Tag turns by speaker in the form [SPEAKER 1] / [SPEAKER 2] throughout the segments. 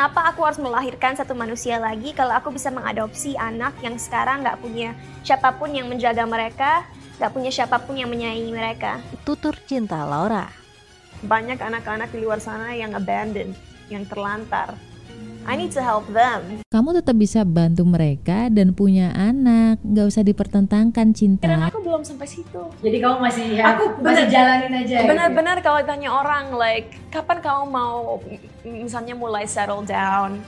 [SPEAKER 1] kenapa aku harus melahirkan satu manusia lagi kalau aku bisa mengadopsi anak yang sekarang nggak punya siapa pun yang menjaga mereka, nggak punya siapa pun yang menyayangi mereka.
[SPEAKER 2] Tutur cinta Laura.
[SPEAKER 3] Banyak anak-anak di luar sana yang abandoned, yang terlantar. I need to help them.
[SPEAKER 2] Kamu tetap bisa bantu mereka dan punya anak, nggak usah dipertentangkan cinta.
[SPEAKER 3] Dan aku belum sampai situ.
[SPEAKER 4] Jadi kamu masih
[SPEAKER 3] Aku
[SPEAKER 4] masih
[SPEAKER 3] bener-
[SPEAKER 4] jalanin aja. gitu.
[SPEAKER 3] Benar-benar kalau tanya orang like kapan kamu mau misalnya mulai settle down,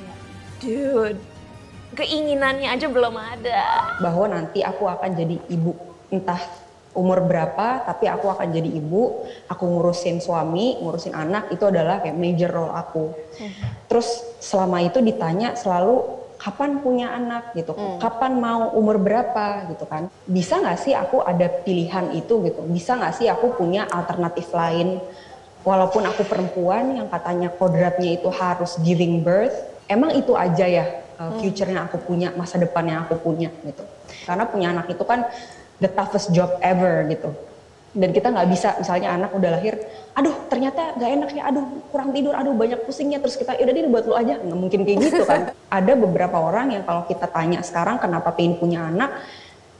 [SPEAKER 3] dude, keinginannya aja belum ada.
[SPEAKER 5] bahwa nanti aku akan jadi ibu entah umur berapa tapi aku akan jadi ibu aku ngurusin suami ngurusin anak itu adalah kayak major role aku. Terus selama itu ditanya selalu kapan punya anak? gitu. Kapan mau umur berapa? gitu kan. Bisa nggak sih aku ada pilihan itu gitu? Bisa nggak sih aku punya alternatif lain? Walaupun aku perempuan yang katanya kodratnya itu harus giving birth emang itu aja ya uh, future-nya aku punya masa depan yang aku punya gitu. Karena punya anak itu kan the toughest job ever gitu dan kita nggak bisa misalnya anak udah lahir aduh ternyata nggak enak ya aduh kurang tidur aduh banyak pusingnya terus kita udah ini buat lu aja nggak mungkin kayak gitu kan ada beberapa orang yang kalau kita tanya sekarang kenapa pengen punya anak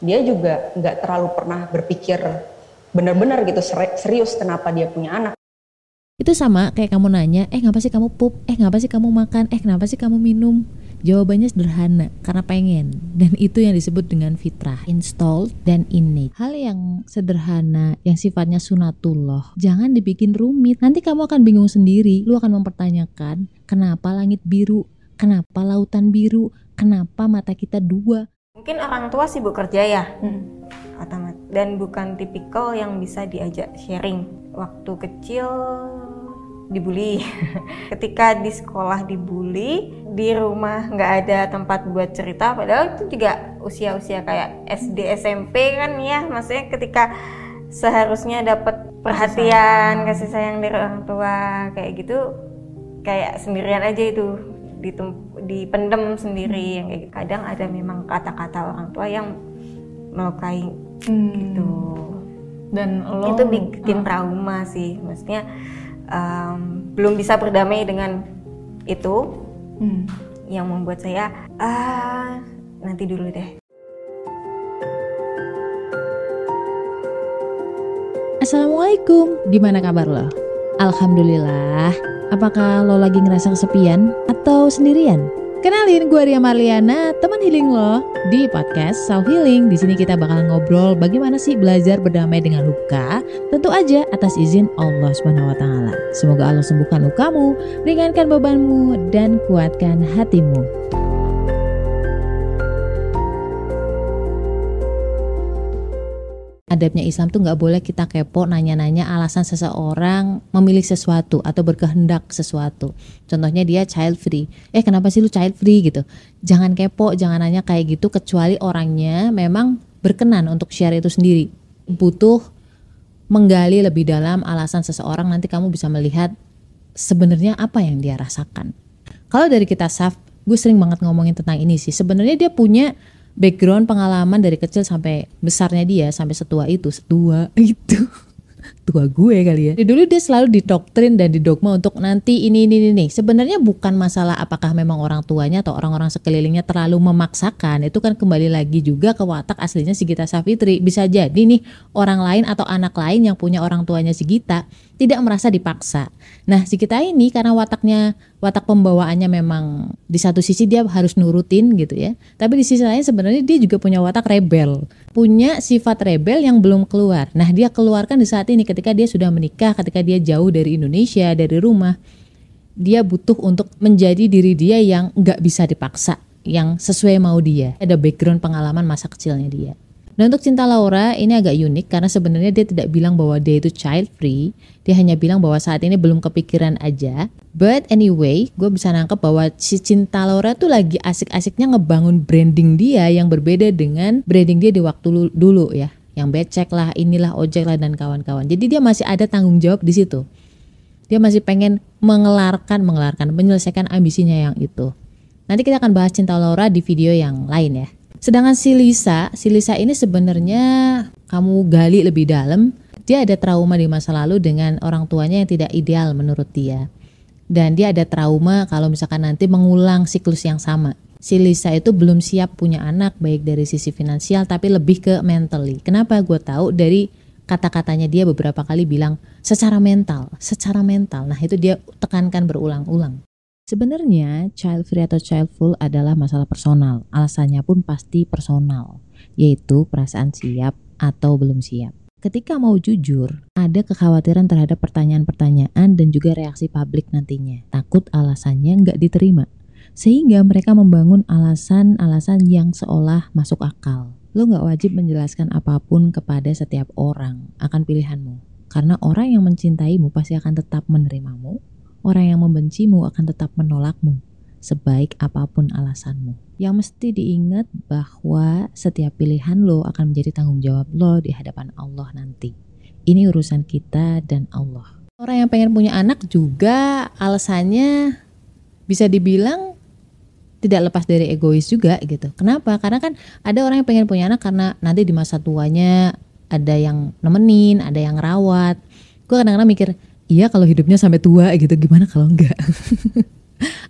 [SPEAKER 5] dia juga nggak terlalu pernah berpikir benar-benar gitu seri- serius kenapa dia punya anak
[SPEAKER 2] Itu sama kayak kamu nanya, eh ngapa sih kamu pup? Eh ngapa sih kamu makan? Eh kenapa sih kamu minum? Jawabannya sederhana, karena pengen. Dan itu yang disebut dengan fitrah, installed dan innate. Hal yang sederhana, yang sifatnya sunatullah, jangan dibikin rumit. Nanti kamu akan bingung sendiri. Lu akan mempertanyakan, kenapa langit biru? Kenapa lautan biru? Kenapa mata kita dua?
[SPEAKER 6] Mungkin orang tua sibuk kerja ya, otomat dan bukan tipikal yang bisa diajak sharing. Waktu kecil dibully, ketika di sekolah dibully, di rumah nggak ada tempat buat cerita. Padahal itu juga usia-usia kayak SD SMP kan ya, maksudnya ketika seharusnya dapat perhatian, kasih sayang dari orang tua kayak gitu, kayak sendirian aja itu. Dipendem sendiri yang kayak gitu. kadang ada memang kata-kata orang tua yang melukai gitu.
[SPEAKER 4] Dan lo
[SPEAKER 6] itu bikin trauma sih. Maksudnya em, belum bisa berdamai dengan itu
[SPEAKER 4] Hmm.
[SPEAKER 6] yang membuat saya ah nanti dulu deh
[SPEAKER 2] Assalamualaikum, gimana kabar lo? Alhamdulillah. Apakah lo lagi ngerasa kesepian atau sendirian? Kenalin, gue Ria Marliana, teman healing lo di podcast Self Healing. Di sini kita bakal ngobrol bagaimana sih belajar berdamai dengan luka. Tentu aja atas izin Allah Subhanahu wa taala. Semoga Allah sembuhkan lukamu, ringankan bebanmu dan kuatkan hatimu. Adabnya Islam tuh nggak boleh kita kepo nanya-nanya alasan seseorang memilih sesuatu atau berkehendak sesuatu. Contohnya dia child free. Eh kenapa sih lu child free gitu? Jangan kepo, jangan nanya kayak gitu kecuali orangnya memang berkenan untuk share itu sendiri. Butuh menggali lebih dalam alasan seseorang nanti kamu bisa melihat sebenarnya apa yang dia rasakan. Kalau dari kita Saf, gue sering banget ngomongin tentang ini sih. Sebenarnya dia punya background pengalaman dari kecil sampai besarnya dia sampai setua itu setua itu tua gue kali ya. Dulu dia selalu didoktrin dan didogma untuk nanti ini ini ini. nih. Sebenarnya bukan masalah apakah memang orang tuanya atau orang-orang sekelilingnya terlalu memaksakan. Itu kan kembali lagi juga ke watak aslinya si Gita Savitri. Bisa jadi nih orang lain atau anak lain yang punya orang tuanya si Gita tidak merasa dipaksa. Nah, si kita ini karena wataknya watak pembawaannya memang di satu sisi dia harus nurutin gitu ya. Tapi di sisi lain sebenarnya dia juga punya watak rebel. Punya sifat rebel yang belum keluar. Nah, dia keluarkan di saat ini ketika dia sudah menikah, ketika dia jauh dari Indonesia, dari rumah. Dia butuh untuk menjadi diri dia yang nggak bisa dipaksa, yang sesuai mau dia. Ada background pengalaman masa kecilnya dia. Dan untuk Cinta Laura ini agak unik karena sebenarnya dia tidak bilang bahwa dia itu child free. Dia hanya bilang bahwa saat ini belum kepikiran aja. But anyway, gue bisa nangkep bahwa si Cinta Laura tuh lagi asik-asiknya ngebangun branding dia yang berbeda dengan branding dia di waktu lu- dulu ya. Yang becek lah, inilah ojek lah dan kawan-kawan. Jadi dia masih ada tanggung jawab di situ. Dia masih pengen mengelarkan, mengelarkan, menyelesaikan ambisinya yang itu. Nanti kita akan bahas Cinta Laura di video yang lain ya. Sedangkan si Lisa, si Lisa ini sebenarnya kamu gali lebih dalam, dia ada trauma di masa lalu dengan orang tuanya yang tidak ideal menurut dia. dan dia ada trauma kalau misalkan nanti mengulang siklus yang sama. Si Lisa itu belum siap punya anak baik dari sisi finansial tapi lebih ke mentally. Kenapa gue tahu dari kata-katanya dia beberapa kali bilang secara mental, secara mental. Nah itu dia tekankan berulang-ulang. Sebenarnya child free atau childful adalah masalah personal. Alasannya pun pasti personal, yaitu perasaan siap atau belum siap. Ketika mau jujur, ada kekhawatiran terhadap pertanyaan-pertanyaan dan juga reaksi publik nantinya. Takut alasannya nggak diterima. Sehingga mereka membangun alasan-alasan yang seolah masuk akal. Lo nggak wajib menjelaskan apa pun kepada setiap orang akan pilihanmu. Karena orang yang mencintaimu pasti akan tetap menerimamu. Orang yang membencimu akan tetap menolakmu sebaik apa pun alasanmu. Yang mesti diingat bahwa setiap pilihan lo akan menjadi tanggung jawab lo di hadapan Allah nanti. Ini urusan kita dan Allah. Orang yang pengen punya anak juga alasannya bisa dibilang tidak lepas dari egois juga gitu. Kenapa? Karena kan ada orang yang pengen punya anak karena nanti di masa tuanya ada yang nemenin, ada yang rawat. Gue kadang-kadang mikir, iya kalau hidupnya sampai tua gitu, gimana kalau enggak?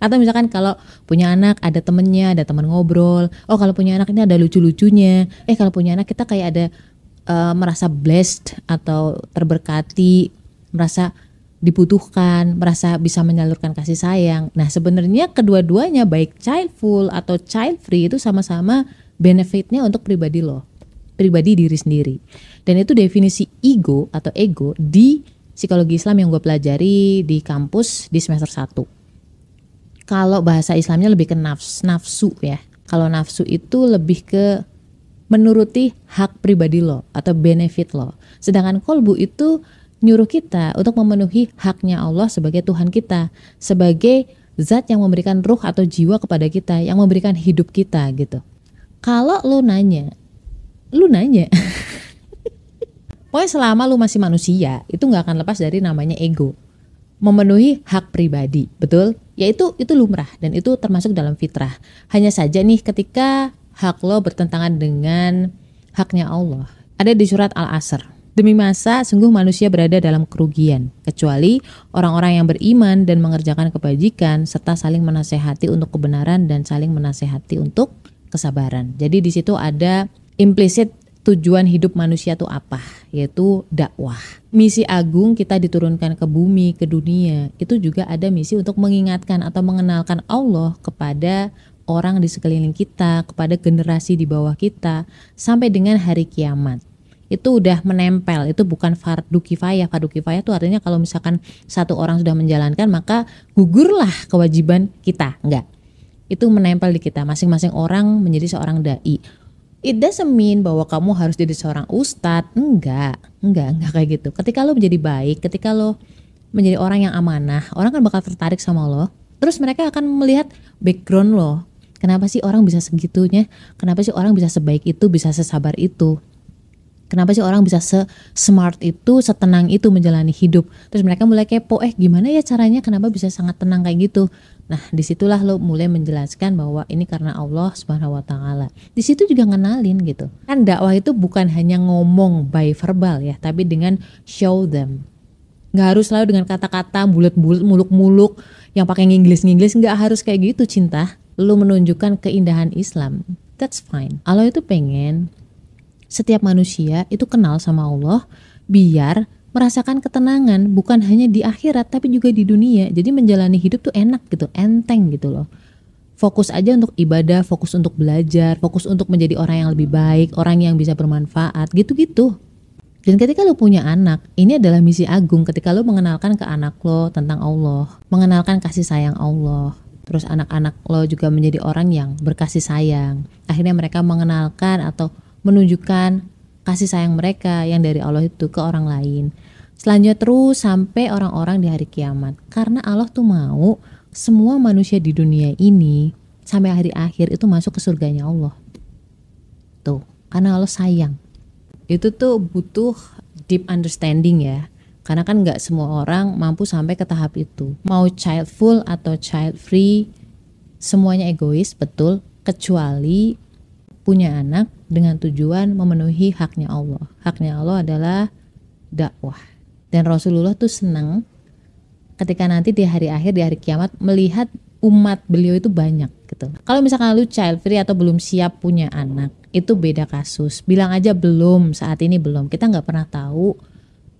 [SPEAKER 2] atau misalkan kalau punya anak ada temennya ada teman ngobrol oh kalau punya anak ini ada lucu-lucunya eh kalau punya anak kita kayak ada uh, merasa blessed atau terberkati merasa dibutuhkan merasa bisa menyalurkan kasih sayang nah sebenarnya kedua-duanya baik childful atau child free itu sama-sama benefitnya untuk pribadi lo pribadi diri sendiri dan itu definisi ego atau ego di psikologi Islam yang gue pelajari di kampus di semester 1 kalau bahasa Islamnya lebih ke nafs, nafsu ya. Kalau nafsu itu lebih ke menuruti hak pribadi lo atau benefit lo. Sedangkan kolbu itu nyuruh kita untuk memenuhi haknya Allah sebagai Tuhan kita, sebagai zat yang memberikan ruh atau jiwa kepada kita, yang memberikan hidup kita gitu. Kalau lu nanya, lu nanya. Pokoknya selama lu masih manusia, itu nggak akan lepas dari namanya ego memenuhi hak pribadi, betul? Yaitu itu lumrah dan itu termasuk dalam fitrah. Hanya saja nih ketika hak lo bertentangan dengan haknya Allah. Ada di surat Al-Asr. Demi masa sungguh manusia berada dalam kerugian kecuali orang-orang yang beriman dan mengerjakan kebajikan serta saling menasehati untuk kebenaran dan saling menasehati untuk kesabaran. Jadi di situ ada implisit tujuan hidup manusia itu apa? Yaitu dakwah. Misi agung kita diturunkan ke bumi, ke dunia, itu juga ada misi untuk mengingatkan atau mengenalkan Allah kepada orang di sekeliling kita, kepada generasi di bawah kita, sampai dengan hari kiamat. Itu udah menempel, itu bukan fardu kifayah. Fardu kifayah itu artinya kalau misalkan satu orang sudah menjalankan, maka gugurlah kewajiban kita. Enggak. Itu menempel di kita. Masing-masing orang menjadi seorang dai it doesn't mean bahwa kamu harus jadi seorang ustadz. Enggak. Enggak enggak kayak gitu. Ketika lo menjadi baik ketika lo menjadi orang yang amanah orang kan bakal tertarik sama lo. Terus mereka akan melihat background lo. Kenapa sih orang bisa segitunya? Kenapa sih orang bisa sebaik itu bisa sesabar itu kenapa sih orang bisa se smart itu setenang itu menjalani hidup terus mereka mulai kepo eh gimana ya caranya kenapa bisa sangat tenang kayak gitu Nah, di situlah lo mulai menjelaskan bahwa ini karena Allah Subhanahu Wa Taala. Di situ juga ngenalin gitu. Kan dakwah itu bukan hanya ngomong by verbal ya, tapi dengan show them. Gak harus selalu dengan kata-kata bulat-bulat, muluk-muluk, yang pakai ngingglis-ngingglis. Gak harus kayak gitu cinta. Lo menunjukkan keindahan Islam. That's fine. Allah itu pengen setiap manusia itu kenal sama Allah biar merasakan ketenangan bukan hanya di akhirat tapi juga di dunia. Jadi menjalani hidup tuh enak gitu, enteng gitu loh. Fokus aja untuk ibadah, fokus untuk belajar, fokus untuk menjadi orang yang lebih baik, orang yang bisa bermanfaat, gitu-gitu. Dan ketika lo punya anak, ini adalah misi agung ketika lo mengenalkan ke anak lo tentang Allah, mengenalkan kasih sayang Allah. Terus anak-anak lo juga menjadi orang yang berkasih sayang. Akhirnya mereka mengenalkan atau menunjukkan kasih sayang mereka yang dari Allah itu ke orang lain. Selanjutnya terus sampai orang-orang di hari kiamat. Karena Allah tuh mau semua manusia di dunia ini sampai hari akhir itu masuk ke surganya Allah. Tuh, karena Allah sayang. Itu tuh butuh deep understanding ya. Karena kan nggak semua orang mampu sampai ke tahap itu. Mau childful atau child free, semuanya egois, betul. Kecuali punya anak dengan tujuan memenuhi haknya Allah. Haknya Allah adalah dakwah. Dan Rasulullah tuh senang ketika nanti di hari akhir di hari kiamat melihat umat beliau itu banyak gitu. Kalau misalkan lu child free atau belum siap punya anak, itu beda kasus. Bilang aja belum, saat ini belum. Kita nggak pernah tahu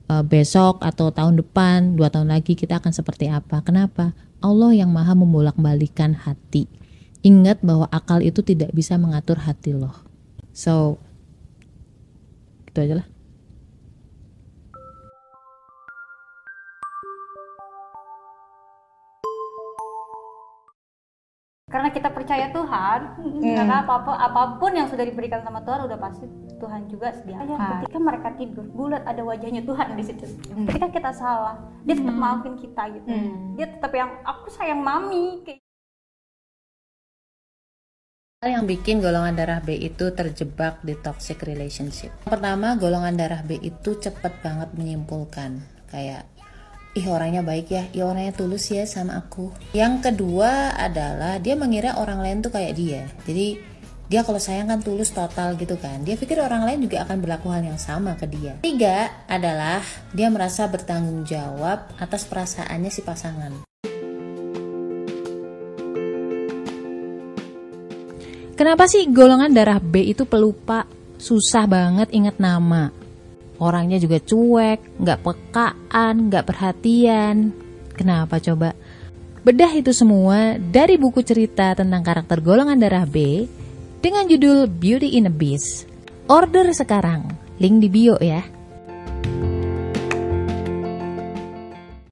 [SPEAKER 2] uh, besok atau tahun depan, dua tahun lagi kita akan seperti apa. Kenapa? Allah yang maha membolak-balikan hati. Ingat bahwa akal itu tidak bisa mengatur hati loh. So, itu aja lah.
[SPEAKER 7] karena kita percaya Tuhan karena apa pun apa pun yang sudah diberikan sama Tuhan udah pasti Tuhan juga sediakan ketika mereka tidur bulat ada wajahnya Tuhan di situ. Ketika kita salah dia tetap maafin kita gitu. Dia tetap yang aku sayang mami kayak
[SPEAKER 2] Hal yang bikin golongan darah B itu terjebak di toxic relationship. Pertama, golongan darah B itu cepet banget menyimpulkan kayak ih orangnya baik ya, ih orangnya tulus ya sama aku. Yang kedua adalah dia mengira orang lain tuh kayak dia. Jadi dia kalau sayang kan tulus total gitu kan. Dia pikir orang lain juga akan berlaku hal yang sama ke dia. Tiga adalah dia merasa bertanggung jawab atas perasaannya si pasangan. Kenapa sih golongan darah B itu pelupa, susah banget ingat nama? Orangnya juga cuek, nggak pekaan, nggak perhatian. Kenapa coba? Bedah itu semua dari buku cerita tentang karakter golongan darah B dengan judul Beauty in a Beast. Order sekarang, link di bio ya.